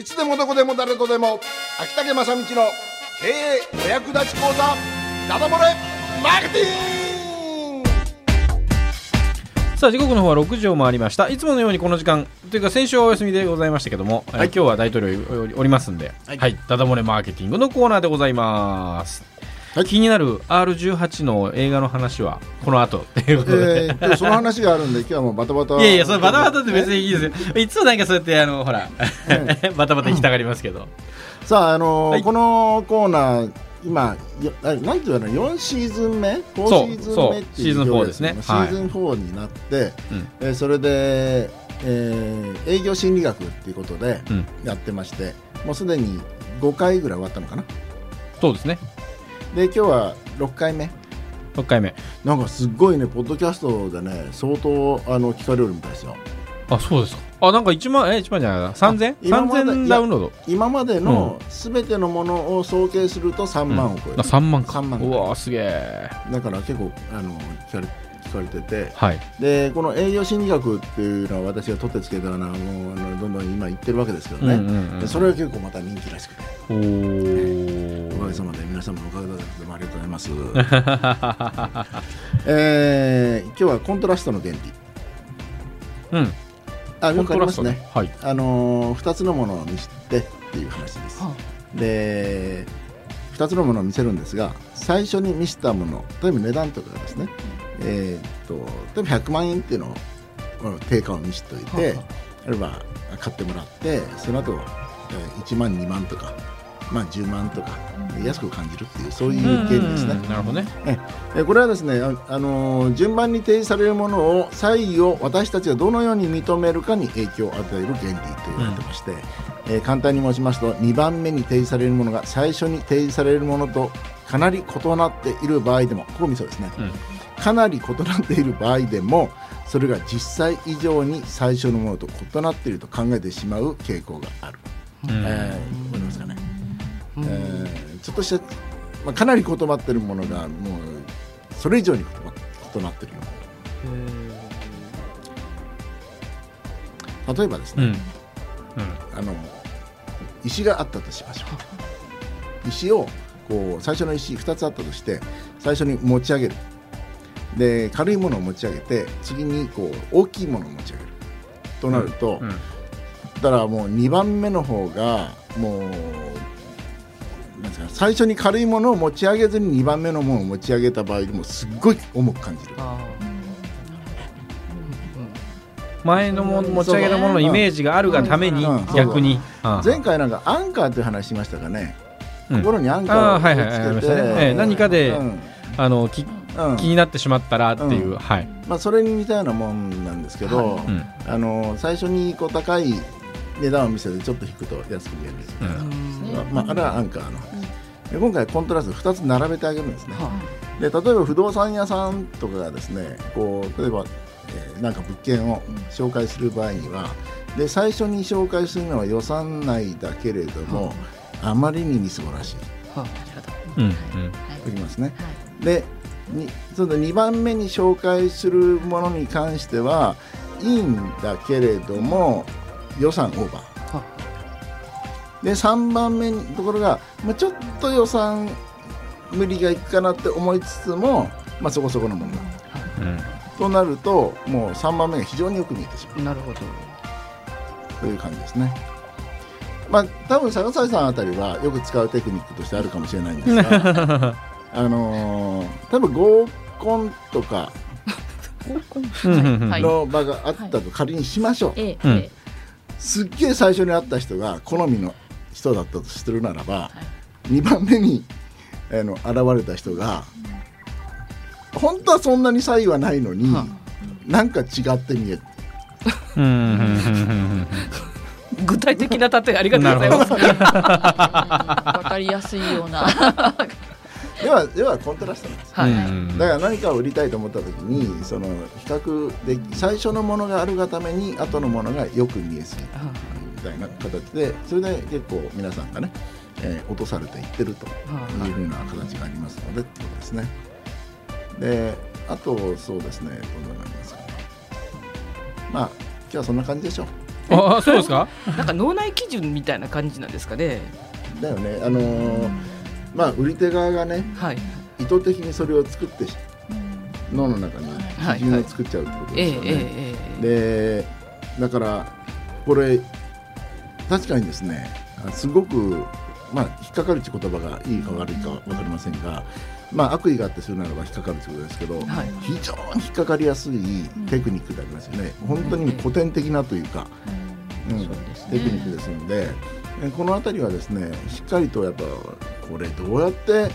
いつでもどこでも誰とでも秋竹正道の経営お役立ち講座ダダ漏れマーケティング。さあ時刻の方は6時を回りました。いつものようにこの時間というか先週はお休みでございましたけども、はい、今日は大統領おりますんで、はい、はい、ダダ漏れマーケティングのコーナーでございますはい、気になる R18 の映画の話はこの後。っていうことで、えー、その話があるんで今日はもうバタバタ。いやいやそのバタバタって別にいいですよ。いつもなんかそうやってあのほら、バタバタ行きたがりますけど、さああのーはい、このコーナー今なんていうの4シーズン目？4シーズン目っていうシーズン4ですね。シーズン4になって、はい、えー、それで、えー、営業心理学っていうことでやってまして、うん、もうすでに5回ぐらい終わったのかな？そうですねで今日は6回目。6回目。なんかすごいねポッドキャストでね相当あの聞かれるみたいですよ。あそうですか。あなんか1万え1万じゃない三千？三千ダウンロード？今までのすべてのものを総計すると3万を超える、うん、3万か。3万うわすげえだから結構あの聞かれ聞かれてて、はい、でこの営業心理学っていうのは私が取ってつけたようなもうあのどんどん今言ってるわけですけどね、うんうんうん、それは結構また人気らしくて。お、おかげさまで皆様のおかげでもありがとうございます、えー、今日はコントラストの原理。うん。あよくありますね、はい、あのー、2つのものを見せてっていう話です、はあ、で2つのものを見せるんですが最初に見せたもの例えば値段とかですね、えー、っと例えば100万円っていうのを定価を見せておいて、はあ、あるいは買ってもらってその後、え1万2万とかまあ、10万とか安く感じるっていうそういう原理ですね。なるほどね。えこれはですねあ、あの順番に提示されるものを差異を私たちがどのように認めるかに影響を与える原理と言われてまして、うん、えー、簡単に申しますと2番目に提示されるものが最初に提示されるものとかなり異なっている場合でもここ見そうですね、うん、かなり異なっている場合でもそれが実際以上に最初のものと異なっていると考えてしまう傾向がある。うん、えー、思いますかね？えー、ちょっとした、まあ、かなり異なってるものがもうそれ以上に異なってるよ例えばですね、うん。うん、あの石があったとしましょう。石をこう最初の石2つあったとして最初に持ち上げる。で軽いものを持ち上げて次にこう大きいものを持ち上げる。となると、うん。うん、だからもう2番目の方がもう最初に軽いものを持ち上げずに2番目のものを持ち上げた場合でもすっごい重く感じる。前のも持ち上げたもののイメージがあるがために逆に。前回なんかアンカーという話しましたかね、心にアンカーをつけて、何かで、あのき気になってしまったらっていう、はい。まあ、それに似たようなもんなんですけど、あの最初にこう高い値段を見せてちょっと引くと安く見える。みたいな、うんまあ、あれはアンカーの。話、今回コントラスト2つ並べてあげるんですね、で例えば不動産屋さんとかがですねこう例えば、えー、なんか物件を紹介する場合にはで最初に紹介するのは予算内だけれども、あまりにみすぼらしい。はあ、うんうん、きますね。でにその2番目に紹介するものに関してはいいんだけれども予算オーバー。で3番目のところが、まあ、ちょっと予算無理がいくかなって思いつつも、まあ、そこそこのもの、うん、となるともう3番目が非常によく見えてしまう。なるほど。という感じですね。まあ、多分坂崎さんあたりはよく使うテクニックとしてあるかもしれないんですが あのー、多分合コンとか の場があったと仮にしましょう。ええすっげえ最初に会った人が好みの人だったとするならば、はい、2番目にあの現れた人が本当はそんなに差異はないのに、はあ、なんか違って見える。具体的な例えありがとうございます。わかりやすいようなではではコントラストなんです、はい、だから何かを売りたいと思った時にその比較で最初のものがあるがために後のものがよく見えすぎるみたいな形でそれで結構皆さんがね、えー、落とされていってるとい。うふうな形がありますのでってことですね。であとそうですねどうなりますか？ね。まあ今日はそんな感じでしょう。あそうですか？なんか脳内基準みたいな感じなんですかね。だよね。あのー、まあ売り手側がね、はい、意図的にそれを作って脳の中に基準を作っちゃうってことですよね、でだからこれ確かにですねすごくまあ引っかかるって言葉がいいか悪いか分かりませんがまあ、悪意があってするならば引っかかるということですけど、はい、非常に引っかかりやすいテクニックでありますよね、うん、本当に古典的なというか、うん、うん、テクニックですのでこの辺りはですねしっかりとやっぱこれどうやって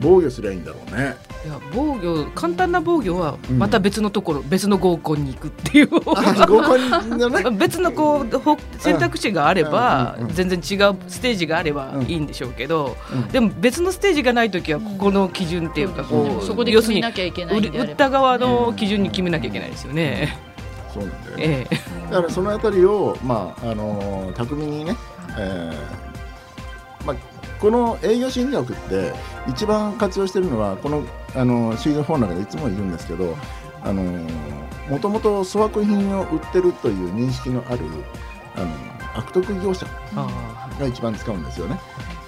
防御すりゃいいんだろうね。いや防御簡単な防御はまた別のところ、うん、別の合コンに行くっていう。合コン、ね、別のこう選択肢があれば、全然違うステージがあればいいんでしょうけど、うん、でも別のステージがない時はここの基準っていうかこう、そこで決めなきゃいけない売った側の基準に決めなきゃいけないですよね。そうなんだよ、ね、ええ、だからそのあたりをまああの巧みにね、えー、まあこの営業心理学って一番活用しているのはこのあのシーズン4の中でいつも言うんですけどあのもともと粗悪品を売ってるという認識のあるあの悪徳業者が一番使うんですよね。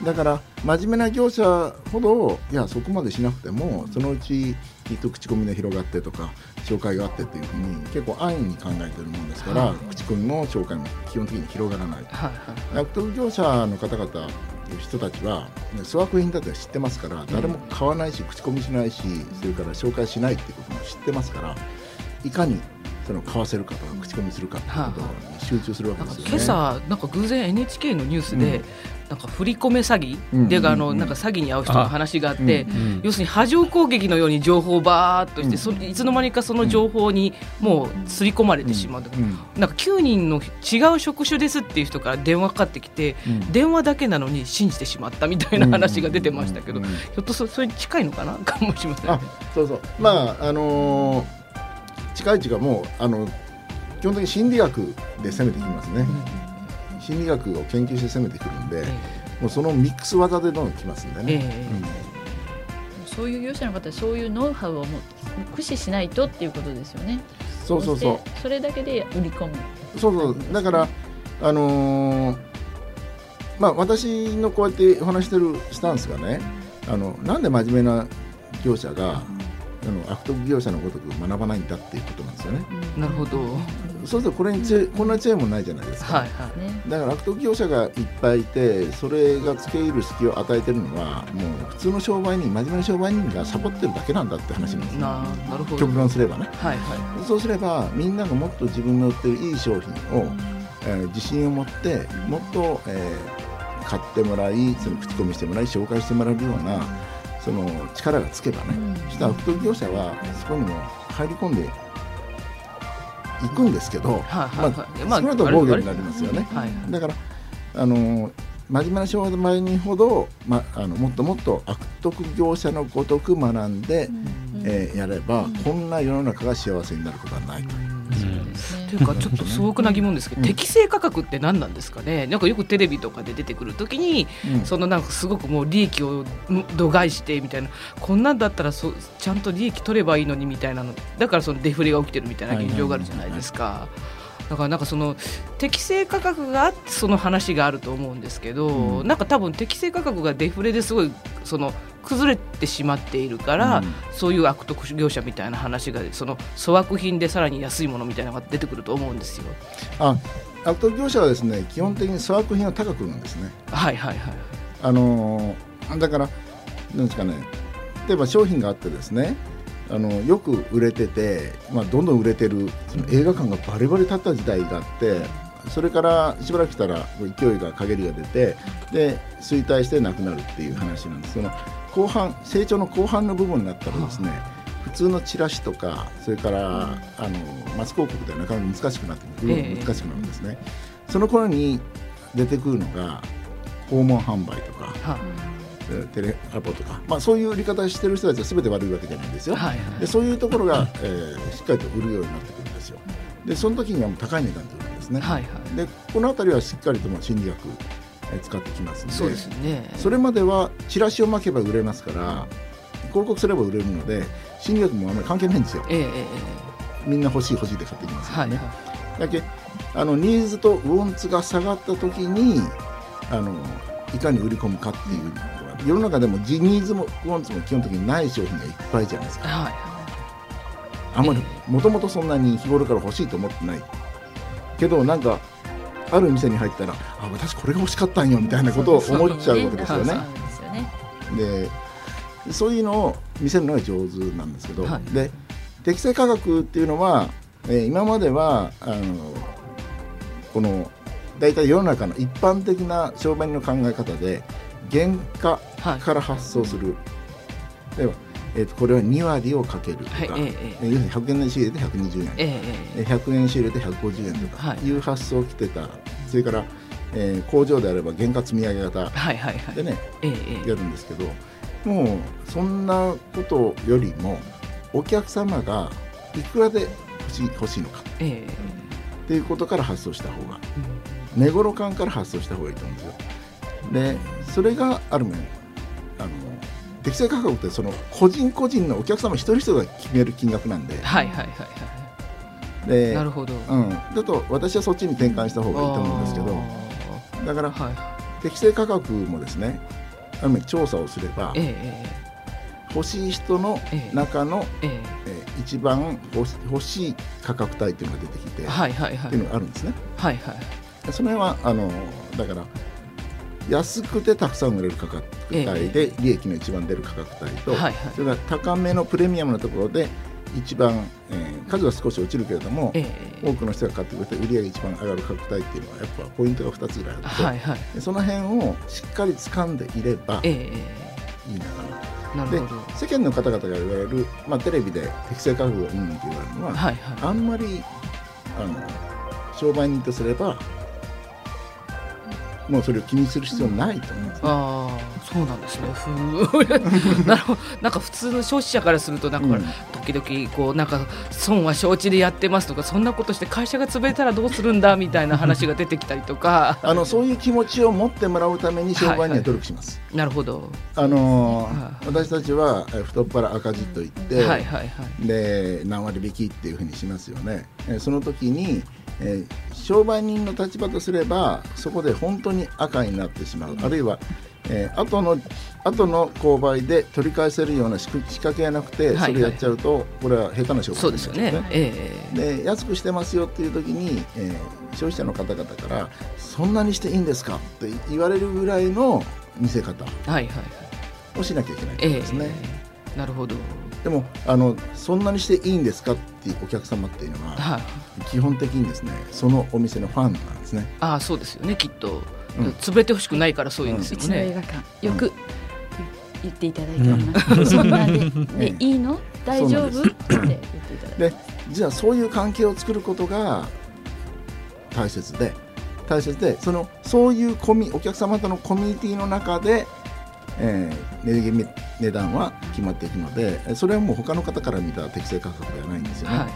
だから真面目な業者ほどいやそこまでしなくてもそのうちきっと口コミで広がってとか紹介があってっていうふうに結構安易に考えてるもんですから、はい、口コミの紹介も基本的に広がらない、はいはい、悪徳業者の方々人たちは粗悪品だって知ってますから誰も買わないし口コミしないしそれから紹介しないっていうことも知ってますからいかにその買わせるかとか口コミするかってことに集中するわけですよね。今朝なんか偶然 NHK のニュースで、なんか振り込め詐欺、であのなんか詐欺に遭う人の話があって、要するに波状攻撃のように情報をばーっとして、そいつの間にかその情報にもう刷り込まれてしまう、なんか9人の違う職種ですっていう人から電話かかってきて、電話だけなのに信じてしまったみたいな話が出てましたけど、ひょっとそそれに近いのかな？かもしれません、ね、そうそう。まああのー近いうちがもうあの基本的に心理学で攻めてきますね、うん、心理学を研究して攻めてくるんで、えー、もうそのミックス技でどんどんきますんでね、そういう業者の方はそういうノウハウをも駆使しないとっていうことですよね。そうそうそう。それだけで売り込む。そうそう。だからあのー、まあ私のこうやってお話してるスタンスがねあのなんで真面目な業者があの悪徳業者のごとく学ばないんだっていうことなんですよね。なるほど。そうするとこれにちこんな知恵もないじゃないですか。はいはい、だから悪徳業者がいっぱいいてそれが付け入る隙を与えてるのはもう普通の商売人真面目な商売人がサボってるだけなんだって話なんですね。なるほど。極論すればね。はいはい。そうすればみんながもっと自分の売ってるいい商品を、えー、自信を持ってもっと、えー、買ってもらいその口コミしてもらい紹介してもらえるような。その力がつけばね、うん、そしたら不業者はそこにも入り込んでいくんですけど、はいまあ、その後防御になりますよね。はい、だからあの真面目な商売人ほど、ま、あのもっともっと悪徳業者のごとく学んで、うん、えー、やれば、うん、こんな世の中が幸せになることはないと。というかちょっと素朴な疑問ですけど、適正価格って何なんですかね？なんかよくテレビとかで出てくるときに、そのなんかすごくもう利益を度外してみたいな。こんなんだったらそちゃんと利益取ればいいのにみたいなの。だからそのデフレが起きてるみたいな現状があるじゃないですか。だからなんかその適正価格があってその話があると思うんですけど、うん、なんか多分適正価格がデフレですごいその崩れてしまっているから、うん、そういう悪徳業者みたいな話がその粗悪品でさらに安いものみたいなのが出てくると思うんですよ。あ悪徳業者はですね基本的に粗悪品は高く売るんですね。はいはいはい。あのー、だからなんですかね例えば商品があってですねあのよく売れてて、まあ、どんどん売れてるその映画館がバリバリ立った時代があってそれからしばらくしたら勢いが陰りが出てで衰退してなくなるっていう話なんですその後半成長の後半の部分になったらですね、普通のチラシとかそれからあのマス広告ではなかなか難しくなってくる、難しくなるんですね。その頃に出てくるのが訪問販売とか、テレアポとか、まあ、そういう売り方してる人たちは全て悪いわけじゃないんですよ。はいはい、でそういうところが、えー、しっかりと売るようになってくるんですよ。でその時にはもう高い値段で売るんですね。はいはい、でこの辺りはしっかりとも心理学使ってきますのでそうです、ね、それまではチラシを巻けば売れますから広告すれば売れるので心理学もあんまり関係ないんですよ。えー、みんな欲しい欲しいで買ってきますよね。はいはい、だけあのニーズとウォンツが下がった時にあのいかに売り込むかっていうのは世の中でもニーズもウォンツも基本的にない商品がいっぱいじゃないですか。はいあんまりもともとそんなに日頃から欲しいと思ってないけどなんかある店に入ったらあ私これが欲しかったんよみたいなことを思っちゃうわけですよね。でそういうのを見せるのが上手なんですけど、はい。で適正価格っていうのは、えー今まではあのこの大体世の中の一般的な商売の考え方で原価はいから発送する、例えば、えーとこれは2割をかけるとか、はいええ要するに100円で仕入れて120円、ええええー100円仕入れて150円とかはい。いう発想を来てた、それから、えー工場であれば原価積み上げ型えはいはいはい。でね、やるんですけどもうそんなことよりもお客様がいくらで欲しい欲しいのか。ええっていうことから発想した方が値頃感から発想した方がいいと思うんですよ。でそれがある面あの適正価格ってその個人個人のお客様一人一人が決める金額なんで。はいはいはいはでい。なるほど。うん、だと私はそっちに転換した方がいいと思うんですけど。だからはい適正価格もですねある面調査をすればええ欲しい人のええ。中のええ。えー一番欲しい価格帯っていうのが出てきて、えはいはいはい。っていうのがあるんですね。はいはい。でその辺はあのだから安くてたくさん売れる価格帯で利益の一番出る価格帯と、それから高めのプレミアムなところで一番、えー数は少し落ちるけれども、ええ。多くの人が買ってくれて売り上げ一番上がる価格帯っていうのはやっぱポイントが2つぐらいあって、はいはい。でその辺をしっかり掴んでいればいえ。いえのかなでなるほど。世間の方々が言われる、まあ、テレビで適正価格がいいって言われるのは、はいはい。あんまりあの商売人とすればもうそれを気にする必要ないと思うんですね。ああそうなんですね。なるほど。なんか普通の消費者からするとなんかうん。時々こうなんか損は承知でやってますとかそんなことして会社が潰れたらどうするんだみたいな話が出てきたりとか。あのそういう気持ちを持ってもらうために商売には努力します。なるほど。あのーは私たちはえ太っ腹赤字と言って、はいはいはいで何割引きっていうふうにしますよね。えその時に、えー商売人の立場とすればそこで本当に赤になってしまう、あるいは、えー後の後の購買で取り返せるような仕掛けがなくて、はいはい。それやっちゃうとこれは下手な商売ですよね。ええで安くしてますよっていう時に、えー消費者の方々からそんなにしていいんですかって言われるぐらいの見せ方はいはいはい。をしなきゃいけないんえですね。え。なるほどでもあのそんなにしていいんですかっていうお客様っていうのははい。基本的にですねそのお店のファンなんですね。ああそうですよねきっと、うん。潰れてほしくないからそういうんですようちの映ね、画館。よく言っていただいております、そんなででうんいいの？大丈夫？って言っていただいてでじゃあそういう関係を作ることが大切で大切でそのそういうコミお客様とのコミュニティの中で、えー値切り値段は決まっていくのでえそれはもう他の方から見た適正価格ではないんですよね。はい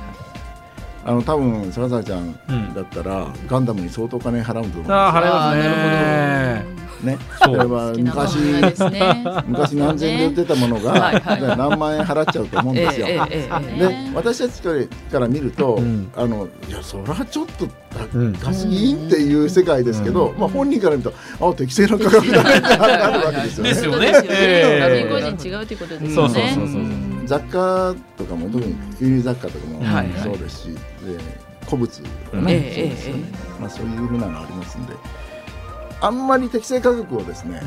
あの多分サラサラちゃんうん。だったら、ガンダムに相当お金払うと思うんですよ。ああ払いますねね。例えば昔漫画ですね。昔何千円で売ってたものが、はいはい何万円払っちゃうと思うんですよ。でね私たちから見ると、うん。あのいやそれはちょっとうん。高すぎんっていう世界ですけど、うん。まあ、本人から見るとあ適正な価格だねってなるわけですよね。ですよね。そうですよええ。個人個人違うということですそう雑貨とかも特に輸入雑貨とかもそうですし、で古物とかうんね、ええそうですよね。えまあ、そういうふうなのありますんであんまり適正価格をですね、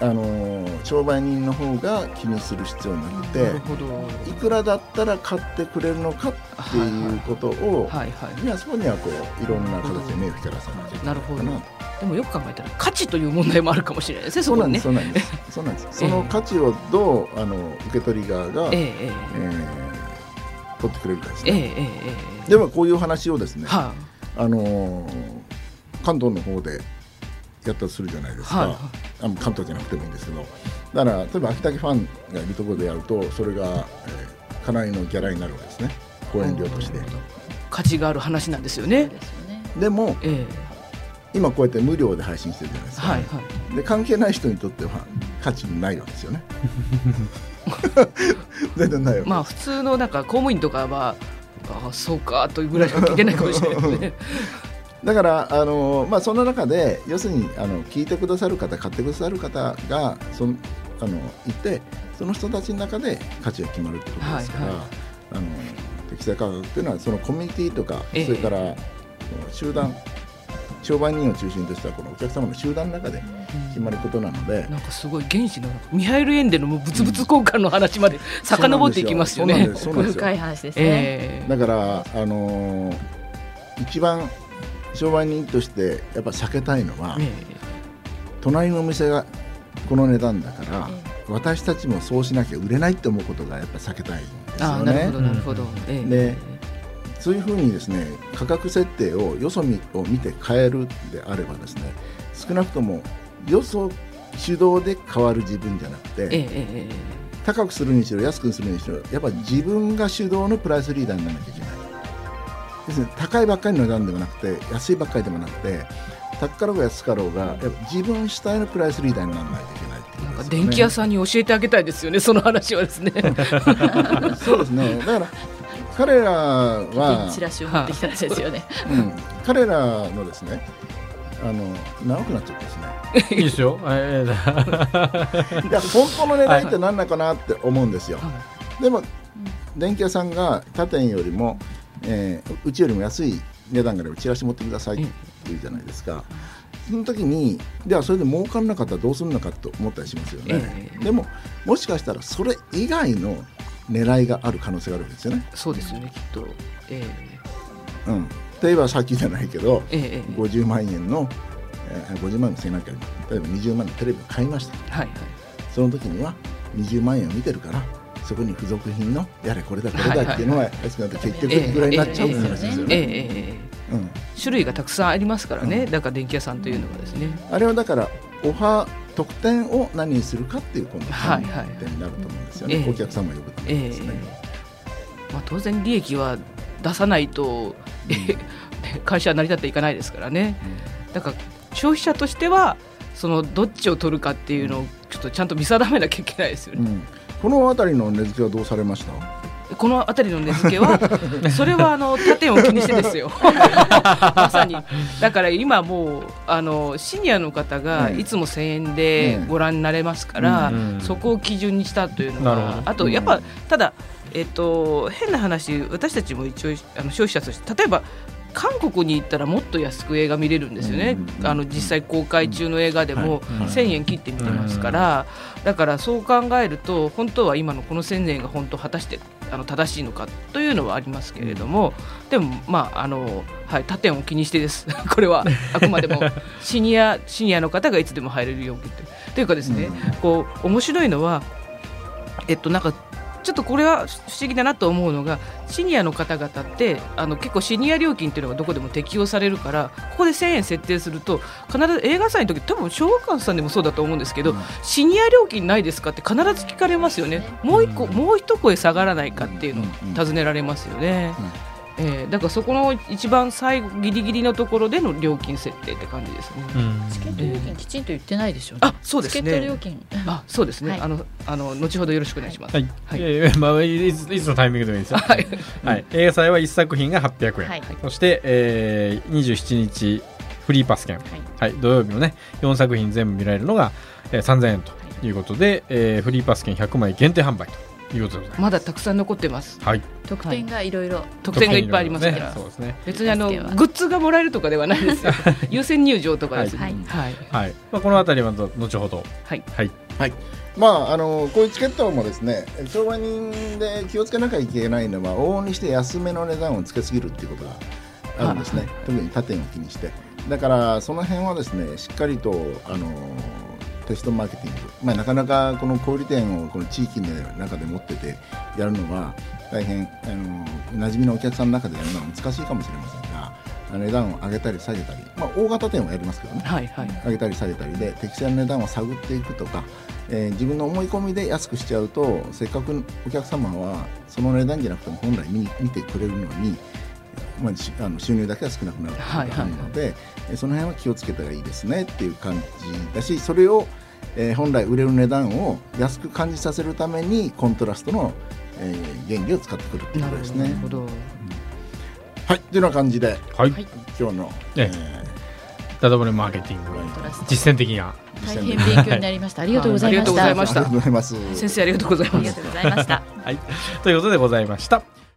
あのー商売人の方が気にする必要なくていくらだったら買ってくれるのかっていうことを、はい。はい。い。やそこにはこういろんな形で目を光らさなきゃいけな。ないるほど。かなでもよく考えたら価値という問題もあるかもしれないですね。そそうなんです、そうなんです。そうなんです。その価値をどうあの受け取り側が、ええ。ええー取ってくれるかですね。ええええええ。ではこういう話をですね、はあのー関東の方でやったとするじゃないですか。はいはいあの関東じゃなくてもいいんですけど、だから例えば秋田ファンがいるところでやると、それが、えーかなりのギャラになるわけですね。講演料として。価値がある話なんですよねでもええ今こうやって無料で配信してるじゃないですか。はいはいで関係ない人にとっては価値ないわけですよね。全然ないわ。まあ普通のなんか公務員とかはああそうかというぐらいしか聞けないかもしれないですねだからあの、まあ、その中で要するにあの聞いてくださる方買ってくださる方がそのあのいてその人たちの中で価値が決まるってことですから、はいはい、あの適正価格っていうのはそのコミュニティとか、えー、それから集団商売人を中心としたこのお客様の集団の中で決まることなので、うん、なんかすごい原始のミハイル・エンデの物々交換の話まで遡っていきますよね。深い話ですね、えー、だからあのー、一番商売人としてやっぱ避けたいのは、えー、隣のお店がこの値段だから、えー、私たちもそうしなきゃ売れないって思うことがやっぱ避けたいんですよね。なるほどなるほど、でそういうふうにですね価格設定をよそ見を見て変えるであればですね少なくともよそ主導で変わる自分じゃなくて、え高くするにしろ安くするにしろやっぱり自分が主導のプライスリーダーにならなきゃいけないですね高いばっかりの値段でもなくて安いばっかりでもなくて高かろうが安かろうがやっぱ自分主体のプライスリーダーにならないといけないなんか電気屋さんに教えてあげたいですよね、その話はですね。そうですね。だから彼らはチラシを持ってきたんですよね。うん、彼らのですね。あの長くなっちゃったですね。いいですよ。いや本当の値段って何なのかなって思うんですよ。でも電気屋さんが他店よりも、えー、うちよりも安い値段からチラシ持ってくださいって言うじゃないですか。その時にではそれで儲からなかったらどうするのかと思ったりしますよね。でももしかしたらそれ以外の狙いがある可能性があるんですよね。そうですよねきっと、えー、うん、例えばさっきじゃないけど、えー、50万円の、えー、50万のせなきゃ例えば20万のテレビを買いました、はいはい、その時には20万円を見てるからそこに付属品のやれこれだこれだっていうのは安くなって結局いくらになっちゃう話ですよね。種類がたくさんありますからね、うん、だから電気屋さんというのはですね。あれはだからオファー特典を何にするかっていう今度観点になると思うんですよね、はいはい、お客様を呼ぶためですね、えー、まあ、当然利益は出さないと、うん、会社は成り立っていかないですからね、うん、だから消費者としてはそのどっちを取るかっていうのをちょっとちゃんと見定めなきゃいけないですよね、うん、この辺りの値付けはどうされました？この辺りの値付けは それはあの他店を気にしてですよ。まさに。だから今もうあのシニアの方がいつも1000円でご覧になれますから、そこを基準にしたというのは、あとやっぱただえっと、変な話私たちも一応あの消費者として例えば韓国に行ったらもっと安く映画見れるんですよね、あの実際公開中の映画でも1000円切って見てますから、だからそう考えると本当は今のこの1000円が本当果たしてあの正しいのかというのはありますけれども、でもまああのはい他店を気にしてです。これはあくまでも シニアシニアの方がいつでも入れるようにというかですね、こう面白いのはえっとなんかちょっとこれは不思議だなと思うのがシニアの方々ってあの結構シニア料金っていうのがどこでも適用されるからここで1000円設定すると必ず映画祭の時多分小学館さんでもそうだと思うんですけど、うん、シニア料金ないですかって必ず聞かれますよね。もう一個、うん、もう一声下がらないかっていうのを尋ねられますよね。うんえー、だからそこの一番最後ギリギリのところでの料金設定って感じですね。チケット料金きちんと言ってないでしょ、うあ、そうですね。チケット料金。あ、そうですね。はい、あのあの後ほどよろしくお願いします。はい。はい、えー、まあいついつのタイミングでもいいですよ。はい。はい。映画祭は一作品が800円。はい、そして、えー、27日フリーパス券。はい。はい、土曜日のね4作品全部見られるのが、えー、3000円ということで、えー、フリーパス券100枚限定販売と。いうことでまだたくさん残ってます。はい。特典がいろいろ特典がいっぱいありますから。そうですね。別にあのグッズがもらえるとかではないですよ。優先入場とかですね。はい。はい。まあこのあたりは後ほど。はい。はい。はい。まああのこういうチケットもですね、商売人で気をつけなきゃいけないのは往々にして安めの値段をつけすぎるっていうことがあるんですね。特に他店を気にして。だからその辺はですね、しっかりとあのテストマーケティング、まあ、なかなかこの小売店をこの地域の中で持っててやるのは大変あの馴染みのお客さんの中でやるのは難しいかもしれませんが値段を上げたり下げたり、まあ、大型店はやりますけどね、はいはい、上げたり下げたりで適正な値段を探っていくとか、えー、自分の思い込みで安くしちゃうとせっかくお客様はその値段じゃなくても本来見見てくれるのにまあ、あの収入だけは少なくなるといので、はいはい、その辺は気をつけたらいいですねっていう感じだしそれを、えー、本来売れる値段を安く感じさせるためにコントラストの、えー、原理を使ってくるっていうことですね。はいというような感じで、はい、今日の、ねえー、ダダ漏れマーケティング実践的な大変勉強になりました。ありがとうございました。ありがとうございます。先生ありがとうございます。ありがとうございました。はい、ということでございました。